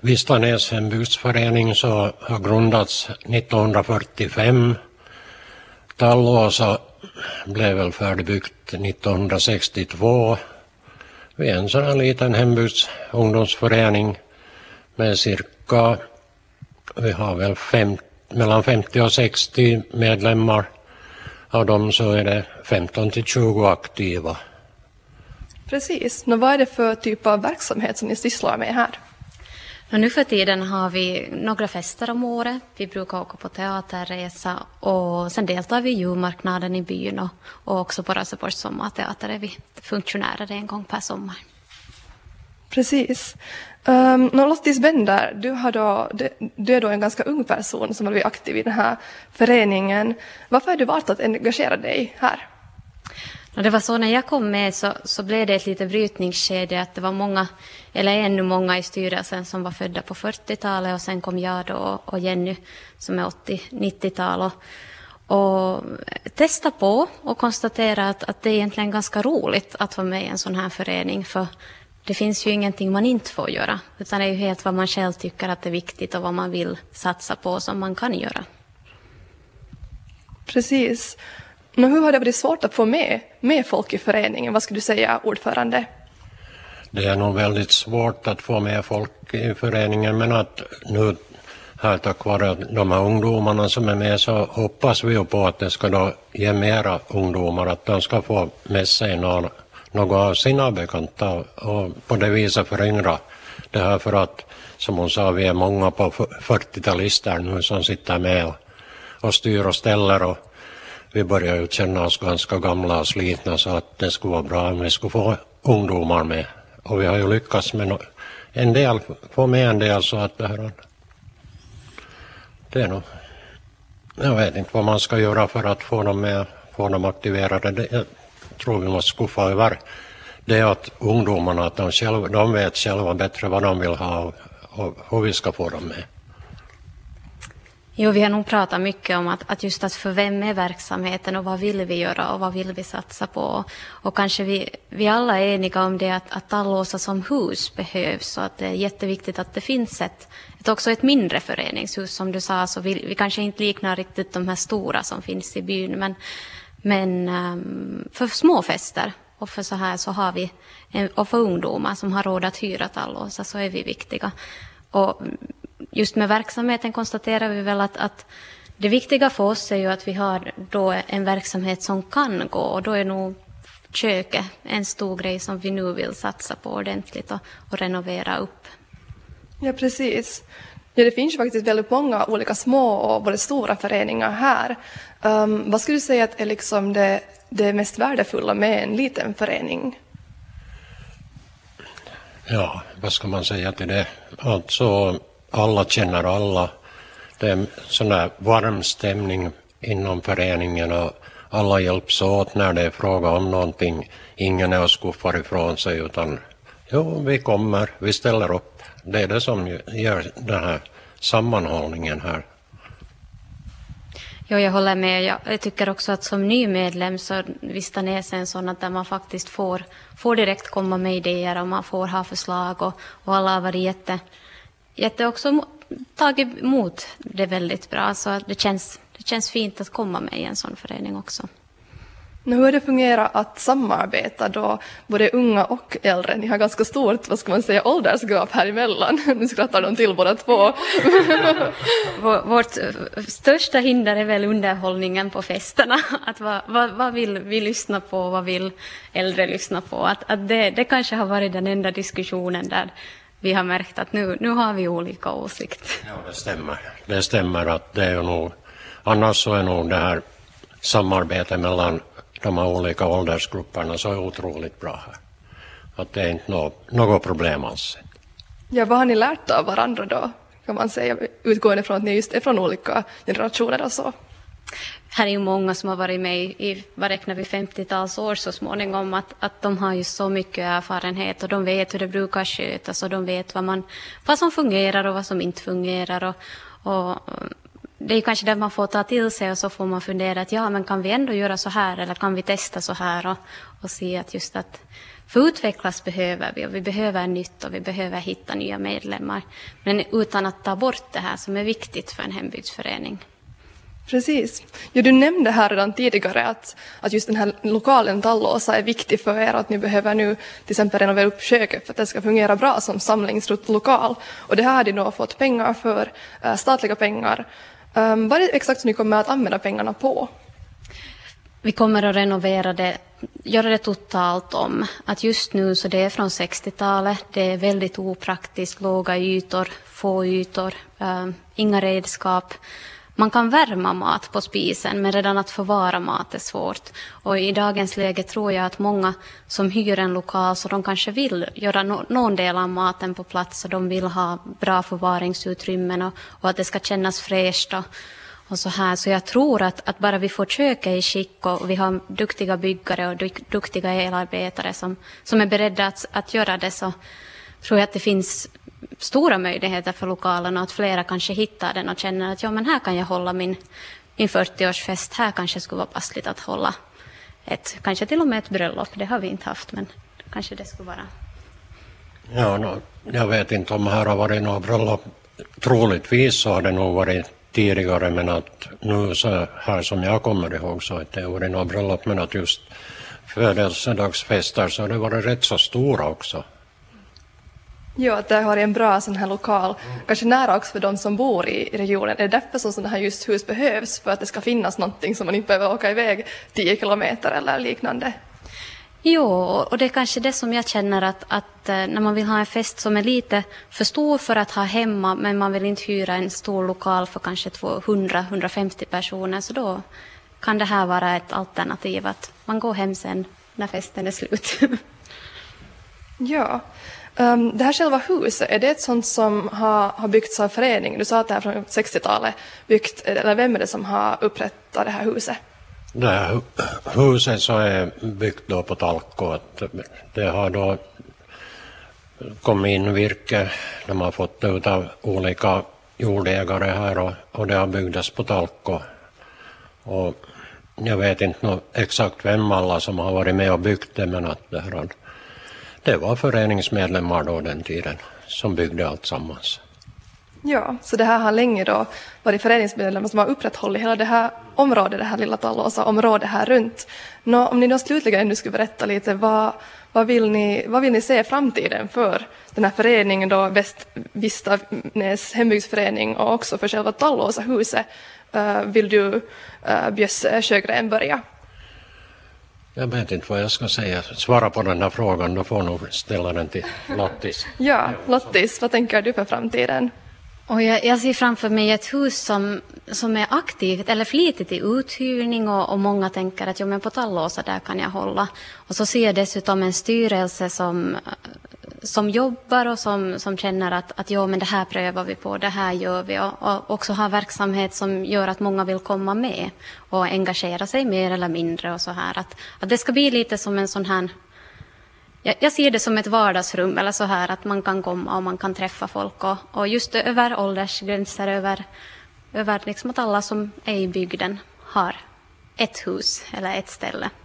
Vistanäs hembygdsförening så har grundats 1945. Tallåsa blev väl färdigbyggt 1962. Vi är en sån här liten hembygdsungdomsförening med cirka, vi har väl fem, mellan 50 och 60 medlemmar. Av dem så är det 15 till 20 aktiva. Precis. Nå, vad är det för typ av verksamhet som ni sysslar med här? Och nu för tiden har vi några fester om året. Vi brukar åka på teaterresa och sen deltar vi i julmarknaden i byn och, och också på Raseborgs sommarteater är vi funktionärer en gång per sommar. Precis. Um, Lottis Bender, du, har då, du är då en ganska ung person som har blivit aktiv i den här föreningen. Varför har du valt att engagera dig här? Och det var så när jag kom med så, så blev det ett litet brytningsskede att det var många, eller ännu många i styrelsen som var födda på 40-talet och sen kom jag då och Jenny som är 80-90-tal och, och testa på och konstatera att, att det är egentligen ganska roligt att vara med i en sån här förening för det finns ju ingenting man inte får göra utan det är ju helt vad man själv tycker att det är viktigt och vad man vill satsa på som man kan göra. Precis. Men hur har det varit svårt att få med, med folk i föreningen? Vad skulle du säga, ordförande? Det är nog väldigt svårt att få med folk i föreningen men att nu här tack vare de här ungdomarna som är med så hoppas vi ju på att det ska då ge mera ungdomar, att de ska få med sig någon, något av sina bekanta och på det viset föryngra det här för att som hon sa, vi är många på 40-talister nu som sitter med och, och styr och ställer och vi börjar ju känna oss ganska gamla och slitna så att det skulle vara bra om vi skulle få ungdomar med. Och vi har ju lyckats med en del, få med en del så att det här det är nog, jag vet inte vad man ska göra för att få dem med, få dem aktiverade. Det, jag tror vi måste skuffa över det att ungdomarna, att de, själva, de vet själva bättre vad de vill ha och, och hur vi ska få dem med. Jo, vi har nog pratat mycket om att, att just att för vem är verksamheten och vad vill vi göra och vad vill vi satsa på? Och kanske vi, vi alla är eniga om det att, att Tallåsa som hus behövs och att det är jätteviktigt att det finns ett, ett också ett mindre föreningshus som du sa, så vi, vi kanske inte liknar riktigt de här stora som finns i byn, men, men um, för små fester och för så här så har vi, eh, och för ungdomar som har råd att hyra Tallåsa så är vi viktiga. Och just med verksamheten konstaterar vi väl att, att det viktiga för oss är ju att vi har då en verksamhet som kan gå och då är nog köket en stor grej som vi nu vill satsa på ordentligt och, och renovera upp. Ja, precis. Ja, det finns ju faktiskt väldigt många olika små och både stora föreningar här. Um, vad skulle du säga att är liksom det, det mest värdefulla med en liten förening? Ja, vad ska man säga till det? Alltså alla känner alla. Det är sån där varm stämning inom föreningen och alla hjälps åt när det är fråga om någonting. Ingen är och skuffar ifrån sig utan jo, vi kommer, vi ställer upp. Det är det som gör den här sammanhållningen här. Jo, jag håller med. Jag tycker också att som ny medlem så Vistanäs är en sån att där man faktiskt får, får direkt komma med idéer och man får ha förslag och, och alla har varit jätte, jätte också tagit emot det väldigt bra. Så det känns, det känns fint att komma med i en sån förening också. Hur har det fungerat att samarbeta då både unga och äldre? Ni har ganska stort, vad ska man säga, åldersgap här emellan. Nu skrattar de till båda två. Vårt största hinder är väl underhållningen på festerna. Att vad, vad, vad vill vi lyssna på, vad vill äldre lyssna på? Att, att det, det kanske har varit den enda diskussionen där vi har märkt att nu, nu har vi olika åsikter. Ja, det stämmer. Det stämmer att det är nog, annars så är nog det här samarbetet mellan de här olika åldersgrupperna så är otroligt bra här. Att det är inte något, något problem alls. Ja, vad har ni lärt av varandra då, kan man säga, utgående från att ni just är från olika generationer och så? Här är ju många som har varit med i, vad räknar vi, 50-tals år så småningom, att, att de har ju så mycket erfarenhet och de vet hur det brukar skötas och de vet vad, man, vad som fungerar och vad som inte fungerar. Och, och det är kanske det man får ta till sig och så får man fundera att ja, men kan vi ändå göra så här eller kan vi testa så här och, och se att just att För utvecklas behöver vi och vi behöver nytt och vi behöver hitta nya medlemmar. Men utan att ta bort det här som är viktigt för en hembygdsförening. Precis. Ja, du nämnde här redan tidigare att, att just den här lokalen Tallåsa är viktig för er att ni behöver nu till exempel renovera upp köket för att det ska fungera bra som samlingslokal. Och det här har ni då fått pengar för, eh, statliga pengar. Um, vad är det exakt som ni kommer att använda pengarna på? Vi kommer att renovera det, göra det totalt om. Att just nu så det är från 60-talet, det är väldigt opraktiskt, låga ytor, få ytor, um, inga redskap. Man kan värma mat på spisen, men redan att förvara mat är svårt. Och i dagens läge tror jag att många som hyr en lokal, så de kanske vill göra no någon del av maten på plats, och de vill ha bra förvaringsutrymmen och, och att det ska kännas fräscht. Och, och så här. Så jag tror att, att bara vi får köket i skick och vi har duktiga byggare och duktiga elarbetare som, som är beredda att, att göra det, så tror jag att det finns stora möjligheter för lokalen och att flera kanske hittar den och känner att ja, men här kan jag hålla min, min 40-årsfest. Här kanske skulle vara passligt att hålla ett, kanske till och med ett bröllop. Det har vi inte haft, men kanske det skulle vara. Ja, no, jag vet inte om här har varit några bröllop. Troligtvis så har det nog varit tidigare, men att nu så här som jag kommer ihåg så att det har varit några bröllop, men att just födelsedagsfester så har det varit rätt så stora också. Ja, att det har en bra sån här lokal, kanske nära också för de som bor i regionen. Är det därför som sådana här just hus behövs? För att det ska finnas någonting som man inte behöver åka iväg 10 kilometer eller liknande? Jo, och det är kanske det som jag känner att, att eh, när man vill ha en fest som är lite för stor för att ha hemma, men man vill inte hyra en stor lokal för kanske 200-150 personer, så då kan det här vara ett alternativ, att man går hem sen när festen är slut. ja. Um, det här själva huset, är det ett sånt som har, har byggts av föreningen? Du sa att det här från 60-talet byggt, eller vem är det som har upprättat det här huset? Det här huset så är byggt då på Talko. Det har då kommit in virke, de har fått det av olika jordägare här och, och det har byggts på Talko. Och jag vet inte exakt vem alla som har varit med och byggt det men att det här det var föreningsmedlemmar då den tiden som byggde allt sammans. Ja, så det här har länge då varit föreningsmedlemmar som har upprätthållit hela det här området, det här lilla Tallåsa-området här runt. Nå, om ni då slutligen ännu skulle berätta lite, vad, vad, vill ni, vad vill ni se i framtiden för den här föreningen då, Västvistanäs hembygdsförening och också för själva Tallåsa-huset? Uh, vill du, uh, Bjösse Sjögren, börja? Jag vet inte vad jag ska säga. Svara på den här frågan, då får nog ställa den till Lottis. ja, Lottis, vad tänker du för framtiden? Och jag, jag, ser framför mig ett hus som, som är aktivt eller flitigt i uthyrning och, och många tänker att jo, men på Tallåsa där kan jag hålla. Och så ser jag dessutom en styrelse som, som jobbar och som, som känner att, att jo, men det här prövar vi på, det här gör vi. Och, och också har verksamhet som gör att många vill komma med och engagera sig mer eller mindre och så här. Att, att det ska bli lite som en sån här jag, jag ser det som ett vardagsrum eller så här att man kan komma och man kan träffa folk. Och, och just över åldersgränser, över, över liksom att alla som är i bygden har ett hus eller ett ställe.